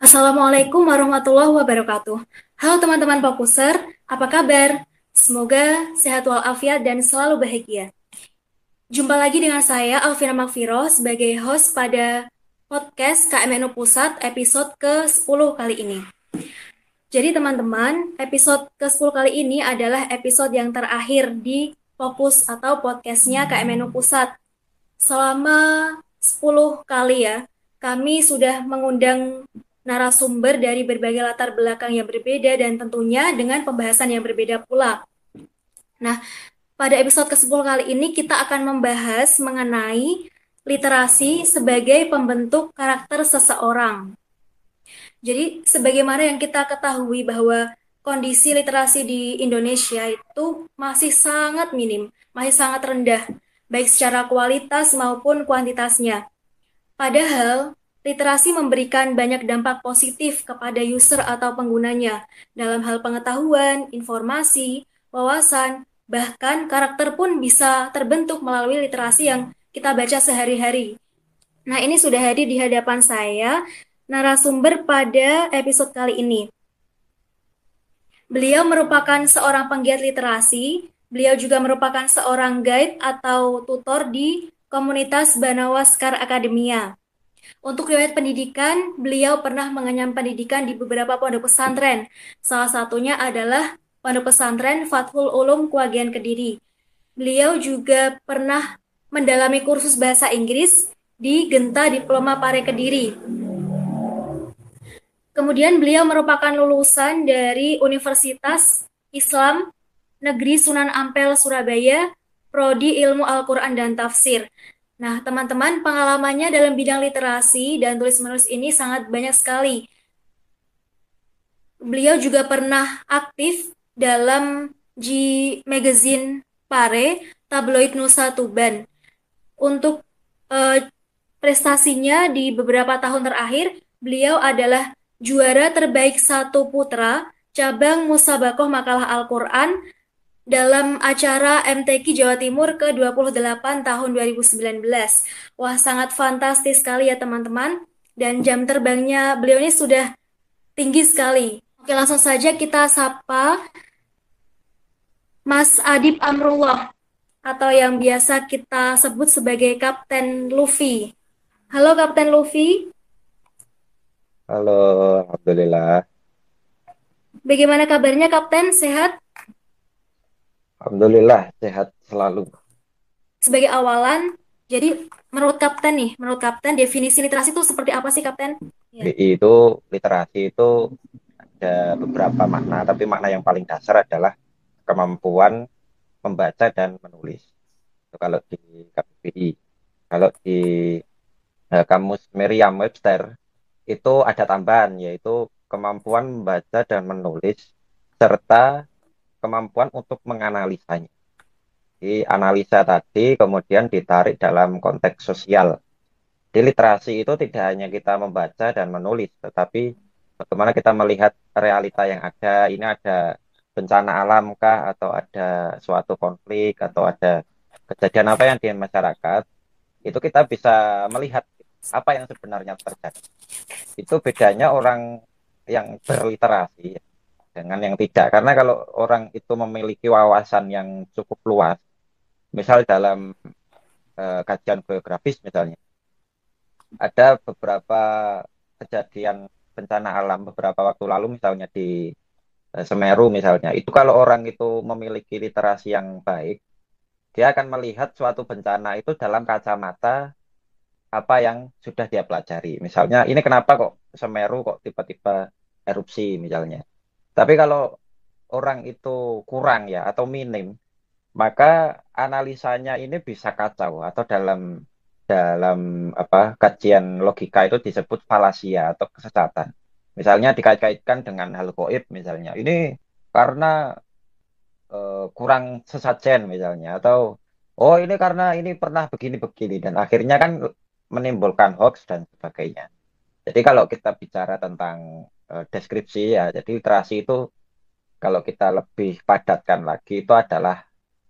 Assalamualaikum warahmatullahi wabarakatuh. Halo teman-teman Fokuser, apa kabar? Semoga sehat walafiat dan selalu bahagia. Jumpa lagi dengan saya Alvina Makfiro sebagai host pada podcast KMNU Pusat episode ke-10 kali ini. Jadi teman-teman, episode ke-10 kali ini adalah episode yang terakhir di Fokus atau podcastnya KMNU Pusat. Selama 10 kali ya, kami sudah mengundang narasumber dari berbagai latar belakang yang berbeda dan tentunya dengan pembahasan yang berbeda pula. Nah, pada episode ke-10 kali ini kita akan membahas mengenai literasi sebagai pembentuk karakter seseorang. Jadi, sebagaimana yang kita ketahui bahwa kondisi literasi di Indonesia itu masih sangat minim, masih sangat rendah, baik secara kualitas maupun kuantitasnya. Padahal, literasi memberikan banyak dampak positif kepada user atau penggunanya dalam hal pengetahuan, informasi, wawasan, Bahkan karakter pun bisa terbentuk melalui literasi yang kita baca sehari-hari. Nah, ini sudah hadir di hadapan saya narasumber pada episode kali ini. Beliau merupakan seorang penggiat literasi, beliau juga merupakan seorang guide atau tutor di komunitas Banawaskar Akademia. Untuk riwayat pendidikan, beliau pernah mengenyam pendidikan di beberapa pondok pesantren. Salah satunya adalah Pondok Pesantren Fathul Ulum Kuagian Kediri. Beliau juga pernah mendalami kursus bahasa Inggris di Genta Diploma Pare Kediri. Kemudian beliau merupakan lulusan dari Universitas Islam Negeri Sunan Ampel Surabaya, Prodi Ilmu Al-Quran dan Tafsir. Nah, teman-teman, pengalamannya dalam bidang literasi dan tulis-menulis ini sangat banyak sekali. Beliau juga pernah aktif dalam G Magazine Pare, tabloid Nusa Tuban. Untuk uh, prestasinya di beberapa tahun terakhir, beliau adalah juara terbaik satu putra cabang Musabakoh Makalah Al-Quran dalam acara MTQ Jawa Timur ke-28 tahun 2019. Wah, sangat fantastis sekali ya teman-teman. Dan jam terbangnya beliau ini sudah tinggi sekali. Oke, langsung saja kita sapa Mas Adib Amrullah atau yang biasa kita sebut sebagai Kapten Luffy. Halo Kapten Luffy. Halo, Alhamdulillah. Bagaimana kabarnya Kapten? Sehat? Alhamdulillah, sehat selalu. Sebagai awalan, jadi menurut Kapten nih, menurut Kapten definisi literasi itu seperti apa sih Kapten? Ya. Itu literasi itu ada beberapa makna, tapi makna yang paling dasar adalah kemampuan membaca dan menulis. Itu kalau di KBBI. Kalau di uh, kamus Merriam-Webster itu ada tambahan yaitu kemampuan membaca dan menulis serta kemampuan untuk menganalisanya. Di analisa tadi kemudian ditarik dalam konteks sosial. Di literasi itu tidak hanya kita membaca dan menulis, tetapi bagaimana kita melihat realita yang ada. Ini ada bencana alam kah atau ada suatu konflik atau ada kejadian apa yang di masyarakat itu kita bisa melihat apa yang sebenarnya terjadi. Itu bedanya orang yang berliterasi dengan yang tidak. Karena kalau orang itu memiliki wawasan yang cukup luas misal dalam uh, kajian geografis misalnya ada beberapa kejadian bencana alam beberapa waktu lalu misalnya di Eh, Semeru misalnya, itu kalau orang itu memiliki literasi yang baik, dia akan melihat suatu bencana itu dalam kacamata apa yang sudah dia pelajari. Misalnya, ini kenapa kok Semeru kok tiba-tiba erupsi misalnya. Tapi kalau orang itu kurang ya atau minim, maka analisanya ini bisa kacau atau dalam dalam apa kajian logika itu disebut falasia atau kesesatan. Misalnya dikait-kaitkan dengan hal goib misalnya. Ini karena uh, kurang sesajen misalnya atau oh ini karena ini pernah begini-begini dan akhirnya kan menimbulkan hoax dan sebagainya. Jadi kalau kita bicara tentang uh, deskripsi ya, jadi literasi itu kalau kita lebih padatkan lagi itu adalah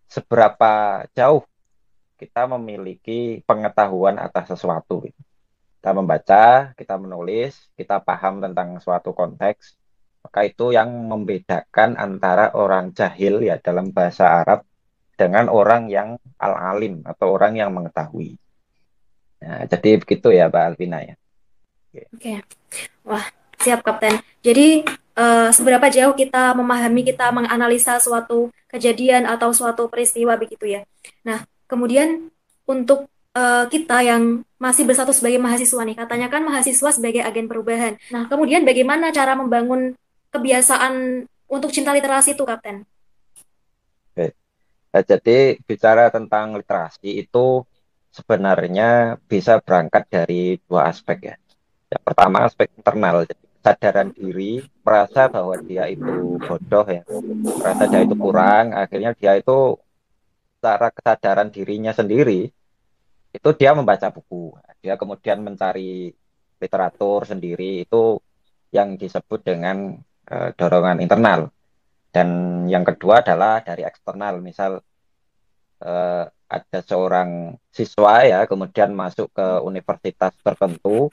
seberapa jauh kita memiliki pengetahuan atas sesuatu. Kita membaca, kita menulis, kita paham tentang suatu konteks, maka itu yang membedakan antara orang jahil ya dalam bahasa Arab dengan orang yang al-alim atau orang yang mengetahui. Nah, jadi begitu ya Mbak Alvina ya. Oke. Okay. Wah, siap Kapten. Jadi uh, seberapa jauh kita memahami, kita menganalisa suatu kejadian atau suatu peristiwa begitu ya. Nah, kemudian untuk uh, kita yang masih bersatu sebagai mahasiswa nih, katanya kan mahasiswa sebagai agen perubahan. Nah, kemudian bagaimana cara membangun kebiasaan untuk cinta literasi itu, Kapten? Oke. Nah, jadi bicara tentang literasi itu sebenarnya bisa berangkat dari dua aspek ya. Yang pertama aspek internal, jadi kesadaran diri, merasa bahwa dia itu bodoh ya, merasa dia itu kurang, akhirnya dia itu secara kesadaran dirinya sendiri itu dia membaca buku, dia kemudian mencari literatur sendiri itu yang disebut dengan uh, dorongan internal. Dan yang kedua adalah dari eksternal, misal uh, ada seorang siswa ya kemudian masuk ke universitas tertentu.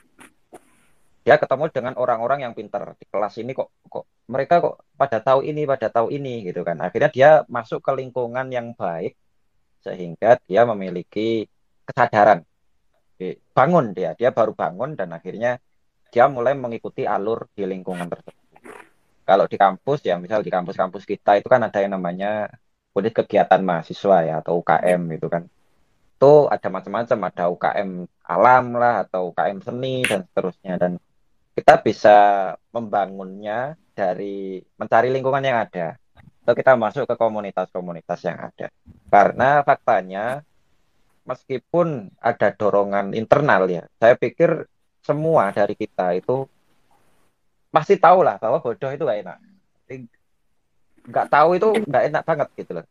Dia ketemu dengan orang-orang yang pintar di kelas ini kok kok mereka kok pada tahu ini pada tahu ini gitu kan. Akhirnya dia masuk ke lingkungan yang baik sehingga dia memiliki kesadaran. Bangun dia dia baru bangun dan akhirnya dia mulai mengikuti alur di lingkungan tersebut. Kalau di kampus ya misal di kampus-kampus kita itu kan ada yang namanya unit kegiatan mahasiswa ya atau UKM gitu kan. Itu ada macam-macam ada UKM alam lah atau UKM seni dan seterusnya. Dan kita bisa membangunnya dari mencari lingkungan yang ada. Atau kita masuk ke komunitas-komunitas yang ada. Karena faktanya meskipun ada dorongan internal ya saya pikir semua dari kita itu pasti tahu lah bahwa bodoh itu gak enak nggak tahu itu nggak enak banget gitu loh.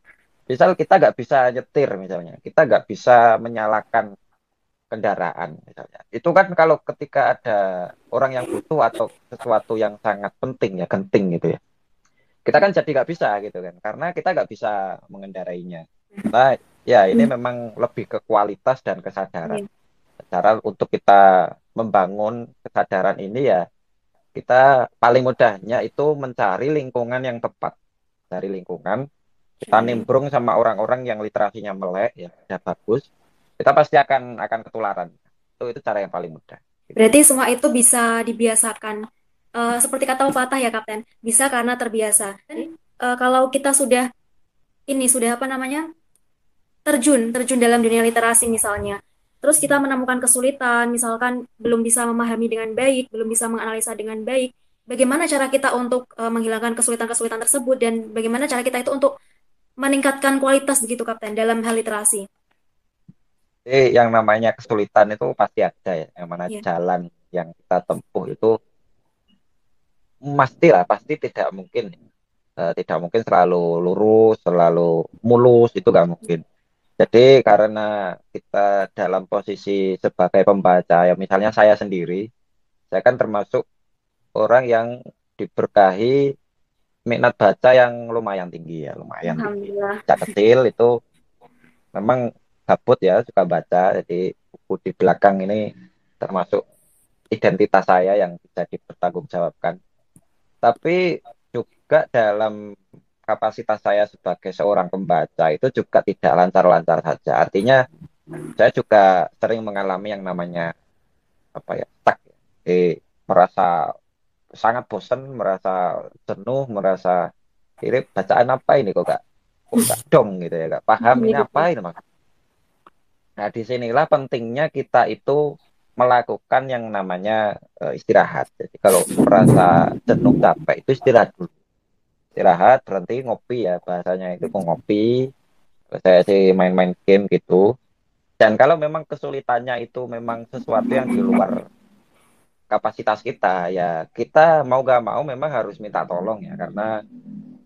Misal kita nggak bisa nyetir misalnya, kita nggak bisa menyalakan kendaraan misalnya. Itu kan kalau ketika ada orang yang butuh atau sesuatu yang sangat penting ya, genting gitu ya. Kita kan jadi nggak bisa gitu kan, karena kita nggak bisa mengendarainya. Nah, ya ini hmm. memang lebih ke kualitas dan kesadaran. Iya. Cara untuk kita membangun kesadaran ini ya kita paling mudahnya itu mencari lingkungan yang tepat dari lingkungan. Kita nimbrung sama orang-orang yang literasinya melek ya sudah bagus. Kita pasti akan akan ketularan. Itu itu cara yang paling mudah. Berarti semua itu bisa dibiasakan. Uh, seperti kata patah ya kapten. Bisa karena terbiasa. Dan, uh, kalau kita sudah ini sudah apa namanya terjun terjun dalam dunia literasi misalnya. Terus kita menemukan kesulitan misalkan belum bisa memahami dengan baik belum bisa menganalisa dengan baik bagaimana cara kita untuk uh, menghilangkan kesulitan-kesulitan tersebut dan bagaimana cara kita itu untuk meningkatkan kualitas begitu Kapten dalam hal literasi. Jadi yang namanya kesulitan itu pasti ada ya, yang mana yeah. jalan yang kita tempuh itu pastilah pasti tidak mungkin uh, tidak mungkin selalu lurus, selalu mulus itu nggak mungkin. Jadi karena kita dalam posisi sebagai pembaca, ya misalnya saya sendiri, saya kan termasuk orang yang diberkahi minat baca yang lumayan tinggi ya, lumayan tinggi. Sejak kecil itu memang gabut ya, suka baca. Jadi buku di belakang ini termasuk identitas saya yang bisa dipertanggungjawabkan. Tapi juga dalam kapasitas saya sebagai seorang pembaca itu juga tidak lancar-lancar saja. Artinya saya juga sering mengalami yang namanya apa ya, tak ya. Jadi merasa sangat bosan, merasa jenuh, merasa ini bacaan apa ini kok gak kok gak dong gitu ya gak paham ini apa ini mas. Nah di sinilah pentingnya kita itu melakukan yang namanya uh, istirahat. Jadi kalau merasa jenuh capek itu istirahat dulu. Istirahat berhenti ngopi ya bahasanya itu ngopi. Saya sih main-main game gitu. Dan kalau memang kesulitannya itu memang sesuatu yang di luar kapasitas kita ya kita mau gak mau memang harus minta tolong ya karena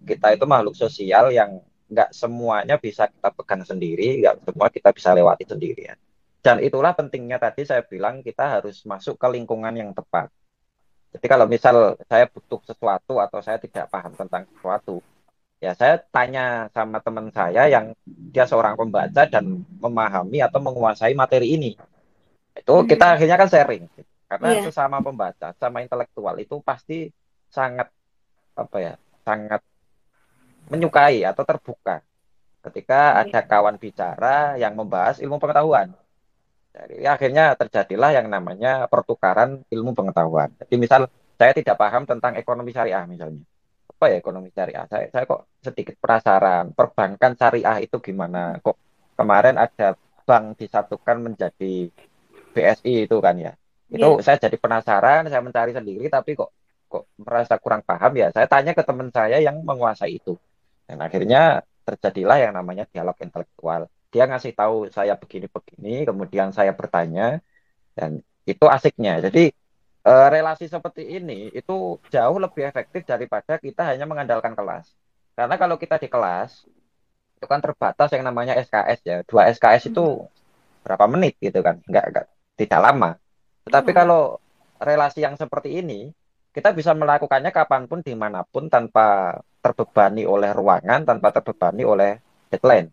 kita itu makhluk sosial yang nggak semuanya bisa kita pegang sendiri nggak semua kita bisa lewati sendiri ya dan itulah pentingnya tadi saya bilang kita harus masuk ke lingkungan yang tepat jadi kalau misal saya butuh sesuatu atau saya tidak paham tentang sesuatu Ya saya tanya sama teman saya yang dia seorang pembaca dan memahami atau menguasai materi ini. Itu kita Mhm. akhirnya kan sharing. Karena Iya, sesama pembaca, sama intelektual itu pasti sangat apa ya, sangat menyukai atau terbuka ketika iya, ada kawan bicara yang membahas ilmu pengetahuan. Jadi akhirnya terjadilah yang namanya pertukaran ilmu pengetahuan. Jadi misal saya tidak paham tentang ekonomi syariah misalnya. Apa ya ekonomi syariah? Saya, saya kok sedikit penasaran. Perbankan syariah itu gimana? Kok kemarin ada bank disatukan menjadi BSI itu kan ya. Itu saya jadi penasaran, saya mencari sendiri tapi kok kok merasa kurang paham ya. Saya tanya ke teman saya yang menguasai itu. Dan akhirnya terjadilah yang namanya dialog intelektual. Dia ngasih tahu saya begini-begini, kemudian saya bertanya, dan itu asiknya. Jadi eh, relasi seperti ini itu jauh lebih efektif daripada kita hanya mengandalkan kelas. Karena kalau kita di kelas, itu kan terbatas yang namanya SKS ya. Dua SKS itu Mhm. berapa menit gitu kan, nggak, nggak tidak lama. Tetapi Oh, kalau relasi yang seperti ini, kita bisa melakukannya kapan pun, di mana pun, tanpa terbebani oleh ruangan, tanpa terbebani oleh deadline.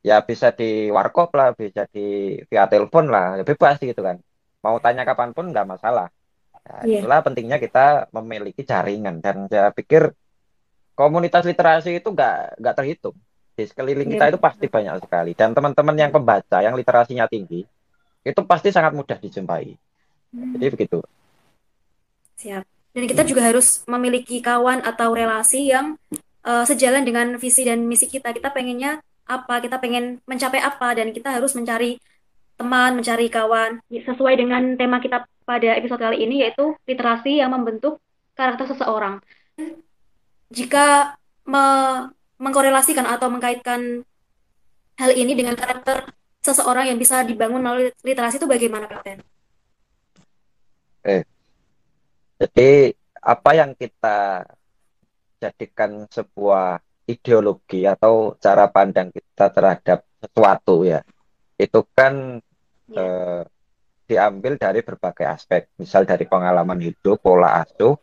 Ya bisa di warkop lah, bisa di via telepon lah, ya bebas gitu kan. Mau tanya kapan pun nggak masalah. Nah, iya. itulah pentingnya kita memiliki jaringan dan saya pikir komunitas literasi itu nggak nggak terhitung. Di sekeliling Iya, kita itu pasti banyak sekali dan teman-teman yang pembaca yang literasinya tinggi itu pasti sangat mudah dijumpai. Jadi Hmm, begitu. siap. Dan kita juga harus memiliki kawan atau relasi yang eh, sejalan dengan visi dan misi kita. Kita pengennya apa, kita pengen mencapai apa, dan kita harus mencari teman, mencari kawan. Sesuai dengan tema kita pada episode kali ini, yaitu literasi yang membentuk karakter seseorang. Jika me- mengkorelasikan atau mengkaitkan hal ini dengan karakter seseorang yang bisa dibangun melalui literasi itu bagaimana, Kapten? Eh, jadi apa yang kita jadikan sebuah ideologi atau cara pandang kita terhadap sesuatu ya, itu kan Ya, eh, diambil dari berbagai aspek, misal dari pengalaman hidup, pola asuh,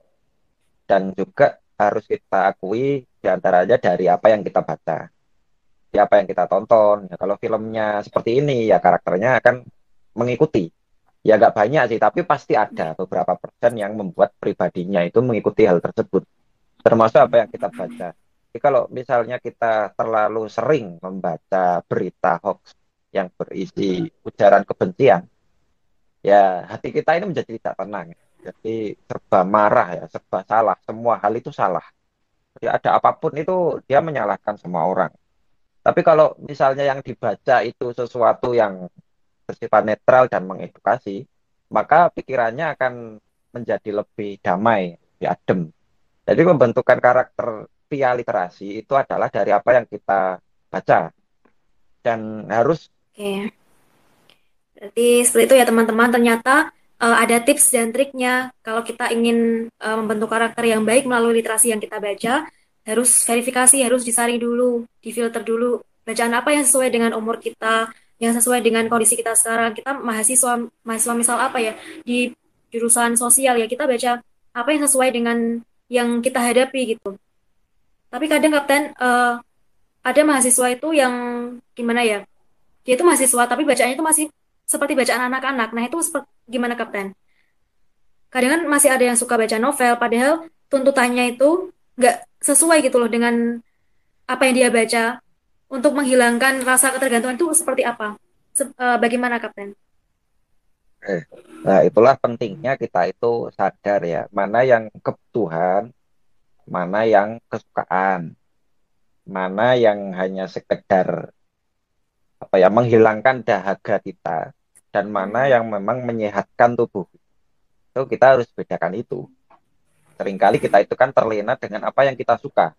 dan juga harus kita akui di antaranya dari apa yang kita baca, di apa yang kita tonton. Ya, kalau filmnya seperti ini, ya karakternya akan mengikuti. Ya nggak banyak sih, tapi pasti ada beberapa persen yang membuat pribadinya itu mengikuti hal tersebut. Termasuk apa yang kita baca. Jadi kalau misalnya kita terlalu sering membaca berita hoax yang berisi ujaran kebencian, ya hati kita ini menjadi tidak tenang. Jadi serba marah ya, serba salah. Semua hal itu salah. Jadi ada apa pun itu dia menyalahkan semua orang. Tapi kalau misalnya yang dibaca itu sesuatu yang bersifat netral dan mengedukasi, maka pikirannya akan menjadi lebih damai, lebih adem. Jadi pembentukan karakter via literasi itu adalah dari apa yang kita baca dan harus oke. Berarti seperti itu ya teman-teman. Ternyata eh, ada tips dan triknya kalau kita ingin eh, membentuk karakter yang baik melalui literasi yang kita baca, harus verifikasi, harus disaring dulu, difilter dulu. Bacaan apa yang sesuai dengan umur kita, yang sesuai dengan kondisi kita sekarang. Kita mahasiswa, mahasiswa misal apa ya, di jurusan sosial ya, kita baca apa yang sesuai dengan yang kita hadapi gitu. Tapi kadang Kapten, eh, ada mahasiswa itu yang gimana ya, dia itu mahasiswa tapi bacaannya itu masih seperti bacaan anak-anak. Nah, itu seperti gimana Kapten? Kadang kan masih ada yang suka baca novel, padahal tuntutannya itu nggak sesuai gitu loh dengan apa yang dia baca. Untuk menghilangkan rasa ketergantungan itu seperti apa? Se- eh, bagaimana Kapten? eh, nah itulah pentingnya kita itu sadar ya, mana yang kebutuhan, mana yang kesukaan, mana yang hanya sekedar apa ya menghilangkan dahaga kita dan mana Hmm, yang memang menyehatkan tubuh. Itu kita harus bedakan itu. Seringkali kita itu kan terlena dengan apa yang kita suka.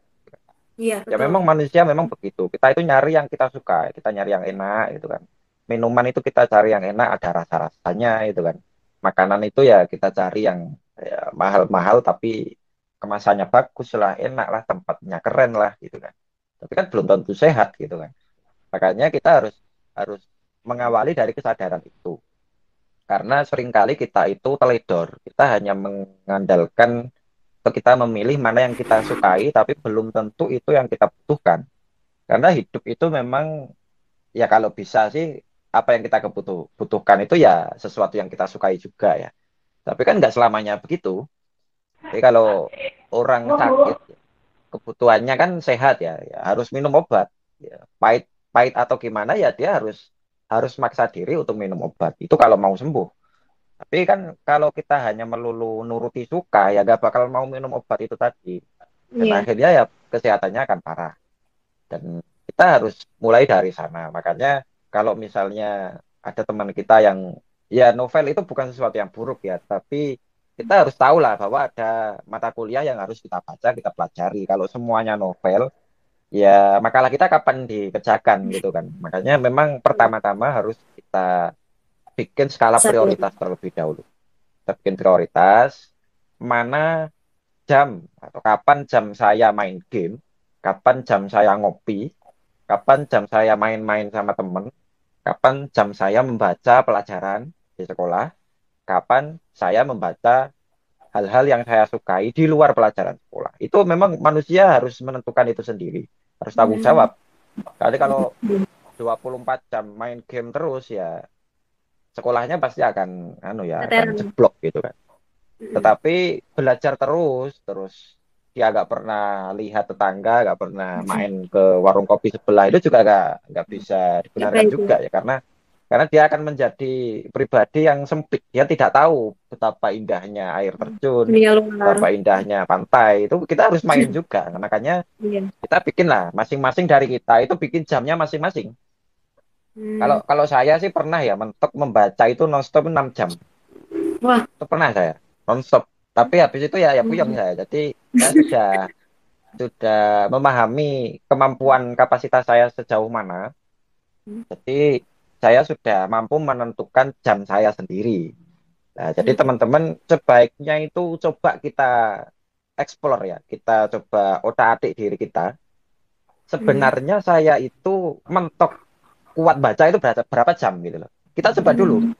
Iya Ya betul. memang manusia memang begitu. Kita itu nyari yang kita suka, kita nyari yang enak gitu kan. Minuman itu kita cari yang enak, ada rasa-rasanya itu kan. Makanan itu ya kita cari yang ya, mahal-mahal tapi kemasannya bagus lah, enak lah, tempatnya keren lah gitu kan. Tapi kan belum tentu sehat gitu kan. Makanya kita harus harus mengawali dari kesadaran itu. Karena sering kali kita itu teledor, kita hanya mengandalkan kita memilih mana yang kita sukai, tapi belum tentu itu yang kita butuhkan. Karena hidup itu memang ya kalau bisa sih apa yang kita kebutuh butuhkan itu ya sesuatu yang kita sukai juga ya. Tapi kan nggak selamanya begitu. Jadi kalau orang sakit kebutuhannya kan sehat ya, ya harus minum obat. Ya, pahit pahit atau gimana ya dia harus harus maksa diri untuk minum obat. Itu kalau mau sembuh. Tapi kan kalau kita hanya melulu nuruti suka ya gak bakal mau minum obat itu tadi. Dan Iya. akhirnya ya kesehatannya akan parah. Dan kita harus mulai dari sana. Makanya kalau misalnya ada teman kita yang ya novel itu bukan sesuatu yang buruk ya, tapi kita harus tahu lah bahwa ada mata kuliah yang harus kita baca, kita pelajari. Kalau semuanya novel, ya makalah kita kapan dikerjakan gitu kan. Makanya memang pertama-tama harus kita bikin skala prioritas terlebih dahulu. Kita bikin prioritas mana jam atau kapan jam saya main game, kapan jam saya ngopi, kapan jam saya main-main sama temen, kapan jam saya membaca pelajaran di sekolah, kapan saya membaca hal-hal yang saya sukai di luar pelajaran sekolah. Itu memang manusia harus menentukan itu sendiri, harus tanggung Hmm. jawab. Kali kalau 24 jam main game terus ya sekolahnya pasti akan anu ya akan jeblok gitu kan. Tetapi belajar terus, terus dia nggak pernah lihat tetangga, nggak pernah main ke warung kopi sebelah itu juga nggak nggak bisa dibenarkan juga ya karena karena dia akan menjadi pribadi yang sempit. Dia tidak tahu betapa indahnya air terjun, betapa indahnya pantai. Itu kita harus main juga. Makanya Iya. kita bikin lah masing-masing dari kita itu bikin jamnya masing-masing. Hmm. Kalau kalau saya sih pernah ya mentok membaca itu nonstop 6 jam. Wah. Itu pernah saya nonstop. Tapi habis itu ya ya puyeng Hmm. saya. Jadi saya sudah sudah memahami kemampuan kapasitas saya sejauh mana. Hmm. Jadi saya sudah mampu menentukan jam saya sendiri. Nah, jadi Hmm. teman-teman sebaiknya itu coba kita explore ya. Kita coba otak-atik diri kita. Sebenarnya saya itu mentok kuat baca itu berapa, berapa jam gitu loh. Kita coba dulu.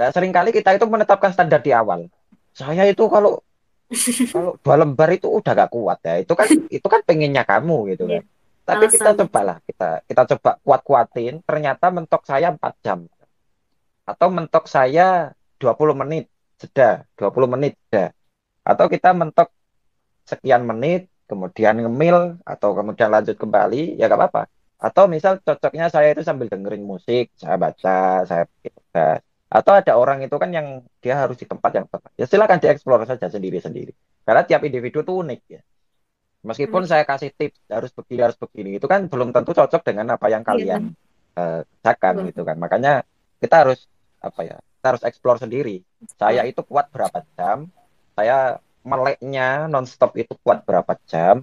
Nah, sering kali kita itu menetapkan standar di awal. Saya itu kalau kalau dua lembar itu udah gak kuat ya. Itu kan itu kan pengennya kamu gitu Iya. kan. Tapi kita Alasan. cobalah, kita kita coba kuat-kuatin. Ternyata mentok saya 4 jam. Atau mentok saya 20 menit, jeda, 20 menit, jeda. Atau kita mentok sekian menit, kemudian ngemil, atau kemudian lanjut kembali, ya gak apa-apa. Atau misal cocoknya saya itu sambil dengerin musik, saya baca, saya tugas. Atau ada orang itu kan yang dia harus di tempat yang tepat. Ya silakan dieksplor saja sendiri-sendiri. Karena tiap individu itu unik ya. Meskipun Hmm. saya kasih tips harus begini harus begini, itu kan belum tentu cocok dengan apa yang Iya. kalian eh, kerjakan Betul. gitu kan. Makanya kita harus apa ya? Kita harus explore sendiri. Saya itu kuat berapa jam? Saya meleknya nonstop itu kuat berapa jam?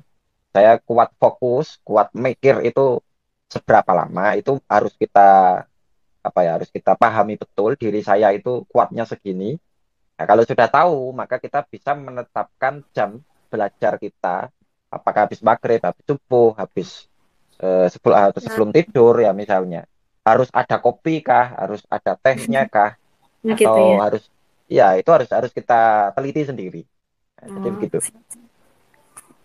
Saya kuat fokus, kuat mikir itu seberapa lama? Itu harus kita apa ya? Harus kita pahami betul diri saya itu kuatnya segini. Nah, kalau sudah tahu, maka kita bisa menetapkan jam belajar kita apakah habis maghrib, habis subuh, habis eh, sebelum atau sebelum tidur ya misalnya. Harus ada kopi kah? Harus ada tehnya kah? Nah, gitu Atau ya. harus ya itu harus harus kita teliti sendiri. Nah, jadi Oh. begitu.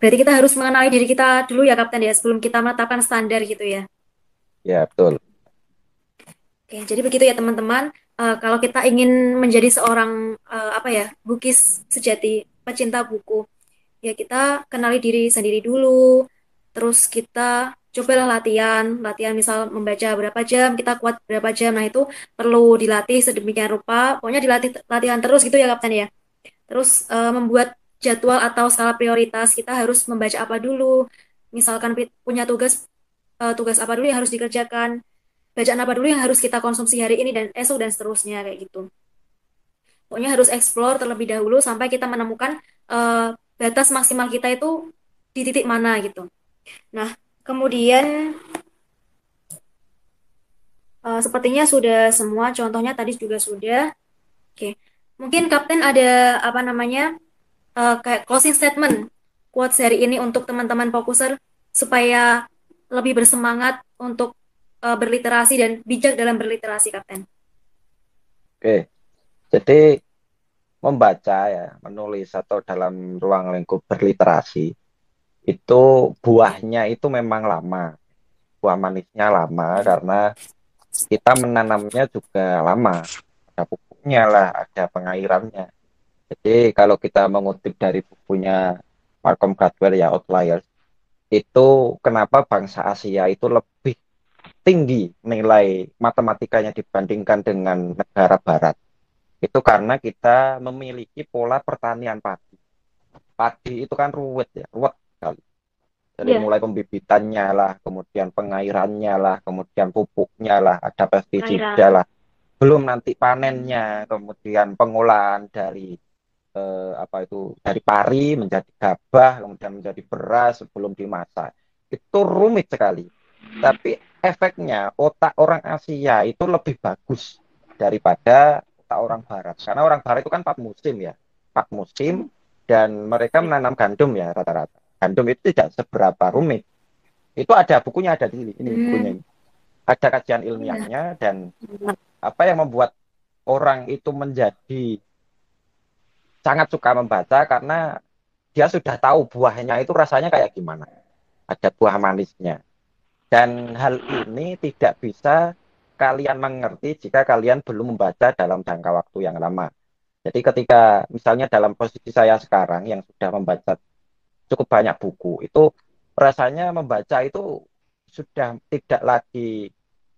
Berarti kita harus mengenali diri kita dulu ya, Kapten ya, sebelum kita menetapkan standar gitu ya. Ya, betul. Oke, jadi begitu ya teman-teman. Eh, kalau kita ingin menjadi seorang eh, apa ya, bukis sejati, pecinta buku, ya kita kenali diri sendiri dulu. Terus kita cobalah latihan, latihan misal membaca berapa jam, kita kuat berapa jam. Nah, itu perlu dilatih sedemikian rupa. Pokoknya dilatih latihan terus gitu ya, Kapten ya. Terus eh, membuat jadwal atau skala prioritas kita harus membaca apa dulu. Misalkan punya tugas eh, tugas apa dulu yang harus dikerjakan, bacaan apa dulu yang harus kita konsumsi hari ini dan esok dan seterusnya kayak gitu. Pokoknya harus explore terlebih dahulu sampai kita menemukan eh, batas maksimal kita itu di titik mana gitu. Nah, kemudian eh, sepertinya sudah semua contohnya tadi juga sudah. Oke. Mungkin Kapten ada apa namanya? Eh, kayak closing statement quotes hari ini untuk teman-teman fokuser supaya lebih bersemangat untuk eh, berliterasi dan bijak dalam berliterasi, Kapten. Oke. Jadi membaca ya, menulis atau dalam ruang lingkup berliterasi itu buahnya itu memang lama. Buah manisnya lama karena kita menanamnya juga lama. Ada pupuknya lah, ada pengairannya. Jadi kalau kita mengutip dari bukunya Malcolm Gladwell ya Outliers, itu kenapa bangsa Asia itu lebih tinggi nilai matematikanya dibandingkan dengan negara barat. Itu karena kita memiliki pola pertanian padi. Padi itu kan ruwet ya, ruwet sekali. Dari Iya, mulai pembibitannya lah, kemudian pengairannya lah, kemudian pupuknya lah, ada pestisida lah. Belum nanti panennya, kemudian pengolahan dari eh, apa itu dari pari menjadi gabah, kemudian menjadi beras sebelum dimasak. Itu rumit sekali. Tapi efeknya otak orang Asia itu lebih bagus daripada otak orang Barat. Karena orang Barat itu kan empat musim ya, empat musim dan mereka menanam gandum ya rata-rata. Gandum itu tidak seberapa rumit. Itu ada bukunya ada di sini, ini bukunya Hmm, ini. Ada kajian ilmiahnya dan apa yang membuat orang itu menjadi sangat suka membaca karena dia sudah tahu buahnya itu rasanya kayak gimana. Ada buah manisnya. Dan hal ini tidak bisa kalian mengerti jika kalian belum membaca dalam jangka waktu yang lama. Jadi ketika misalnya dalam posisi saya sekarang yang sudah membaca cukup banyak buku, itu rasanya membaca itu sudah tidak lagi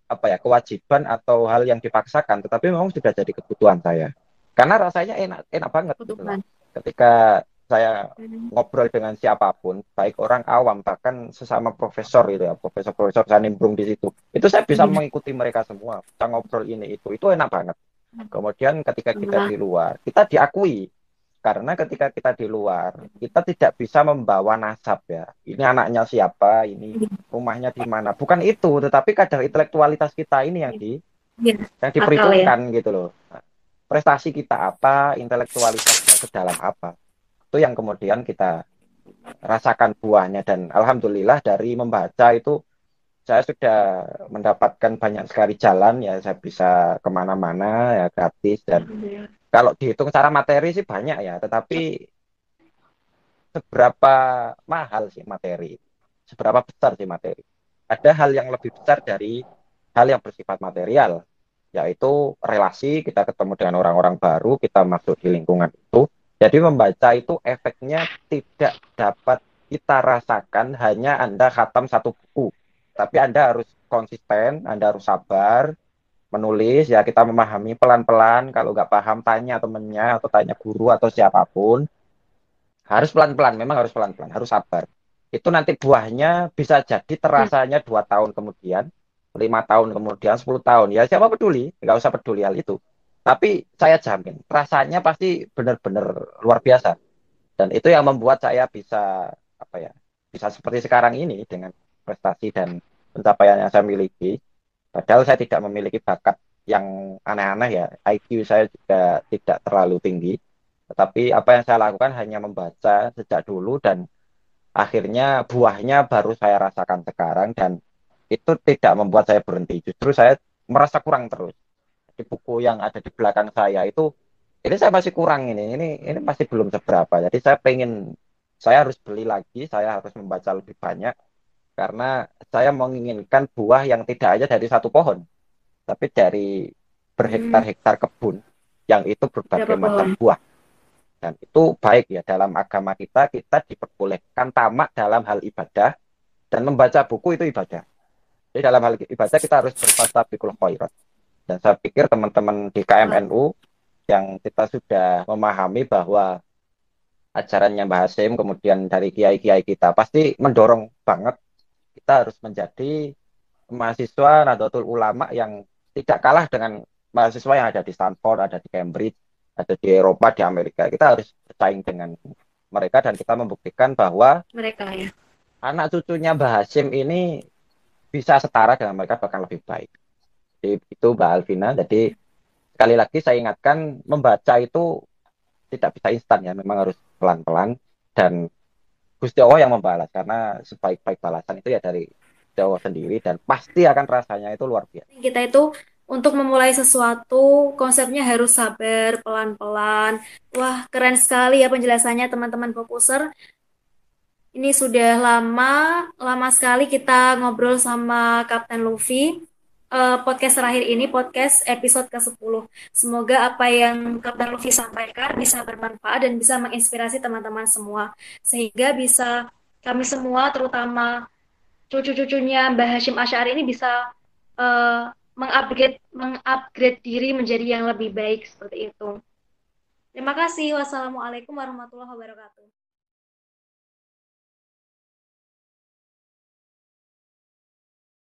apa ya kewajiban atau hal yang dipaksakan, tetapi memang sudah jadi kebutuhan saya. Karena rasanya enak enak banget gitu loh. Ketika saya Hmm, ngobrol dengan siapa pun, baik orang awam bahkan sesama profesor gitu ya, profesor-profesor saya nimbrung di situ. Itu saya bisa Iya. mengikuti mereka semua, kita ngobrol ini itu, itu enak banget. Kemudian ketika kita di luar, kita diakui karena ketika kita di luar, kita tidak bisa membawa nasab ya. Ini anaknya siapa, ini rumahnya di mana. Bukan itu, tetapi kadar intelektualitas kita ini yang di Iya, yang akal ya. diperhitungkan gitu loh. Prestasi kita apa, intelektualitasnya sedalam apa. Itu yang kemudian kita rasakan buahnya. Dan alhamdulillah dari membaca itu saya sudah mendapatkan banyak sekali jalan ya. Saya bisa ke mana-mana ya gratis. Dan kalau dihitung secara materi sih banyak ya. Tetapi seberapa mahal sih materi? Seberapa besar sih materi? Ada hal yang lebih besar dari hal yang bersifat material yaitu relasi kita ketemu dengan orang-orang baru kita masuk di lingkungan itu. Jadi membaca itu efeknya tidak dapat kita rasakan hanya Anda khatam satu buku. Tapi Anda harus konsisten Anda harus sabar menulis ya kita memahami pelan-pelan. Kalau nggak paham tanya temennya atau tanya guru atau siapa pun. Harus pelan-pelan memang harus pelan-pelan harus sabar. Itu nanti buahnya bisa jadi Ya, terasanya dua tahun kemudian lima tahun kemudian 10 tahun. Ya siapa peduli? Nggak usah peduli hal itu. Tapi saya jamin rasanya pasti benar-benar luar biasa. Dan itu yang membuat saya bisa apa ya bisa seperti sekarang ini dengan prestasi dan pencapaian yang saya miliki. Padahal saya tidak memiliki bakat yang aneh-aneh ya. IQ saya juga tidak terlalu tinggi. Tetapi apa yang saya lakukan hanya membaca sejak dulu dan akhirnya buahnya baru saya rasakan sekarang dan itu tidak membuat saya berhenti. Justru saya merasa kurang terus. Di buku yang ada di belakang saya itu ini saya masih kurang ini. Ini ini masih belum seberapa. Jadi saya pengen saya harus beli lagi, saya harus membaca lebih banyak karena saya menginginkan buah yang tidak hanya dari satu pohon tapi dari berhektar-hektar kebun yang itu berbagai macam buah dan itu baik ya dalam agama kita kita diperbolehkan tamak dalam hal ibadah dan membaca buku itu ibadah jadi dalam hal ibadah kita harus berfastabiqul khairat dan saya pikir teman-teman di KMNU yang kita sudah memahami bahwa ajarannya Mbah Hasim kemudian dari kiai-kiai kita pasti mendorong banget kita harus menjadi mahasiswa Nahdlatul Ulama yang tidak kalah dengan mahasiswa yang ada di Stanford, ada di Cambridge, ada di Eropa, di Amerika. Kita harus bersaing dengan mereka dan kita membuktikan bahwa mereka ya. anak cucunya Mbah Hashim ini bisa setara dengan mereka bahkan lebih baik. Jadi, itu Mbak Alvina. Jadi sekali lagi saya ingatkan membaca itu tidak bisa instan ya, memang harus pelan-pelan dan Gusti Allah yang membalas karena sebaik-baik balasan itu ya dari Jawa sendiri dan pasti akan rasanya itu luar biasa. Kita itu untuk memulai sesuatu, konsepnya harus sabar, pelan-pelan. Wah, keren sekali ya penjelasannya teman-teman fokuser. Ini sudah lama, lama sekali kita ngobrol sama Kapten Luffy. Uh, podcast terakhir ini, podcast episode ke-10. Semoga apa yang Kapten Luffy sampaikan bisa bermanfaat dan bisa menginspirasi teman-teman semua. Sehingga bisa kami semua, terutama cucu-cucunya Mbah Hashim Asy'ari ini bisa uh, mengupgrade mengupgrade diri menjadi yang lebih baik seperti itu. Terima kasih. Wassalamualaikum warahmatullahi wabarakatuh.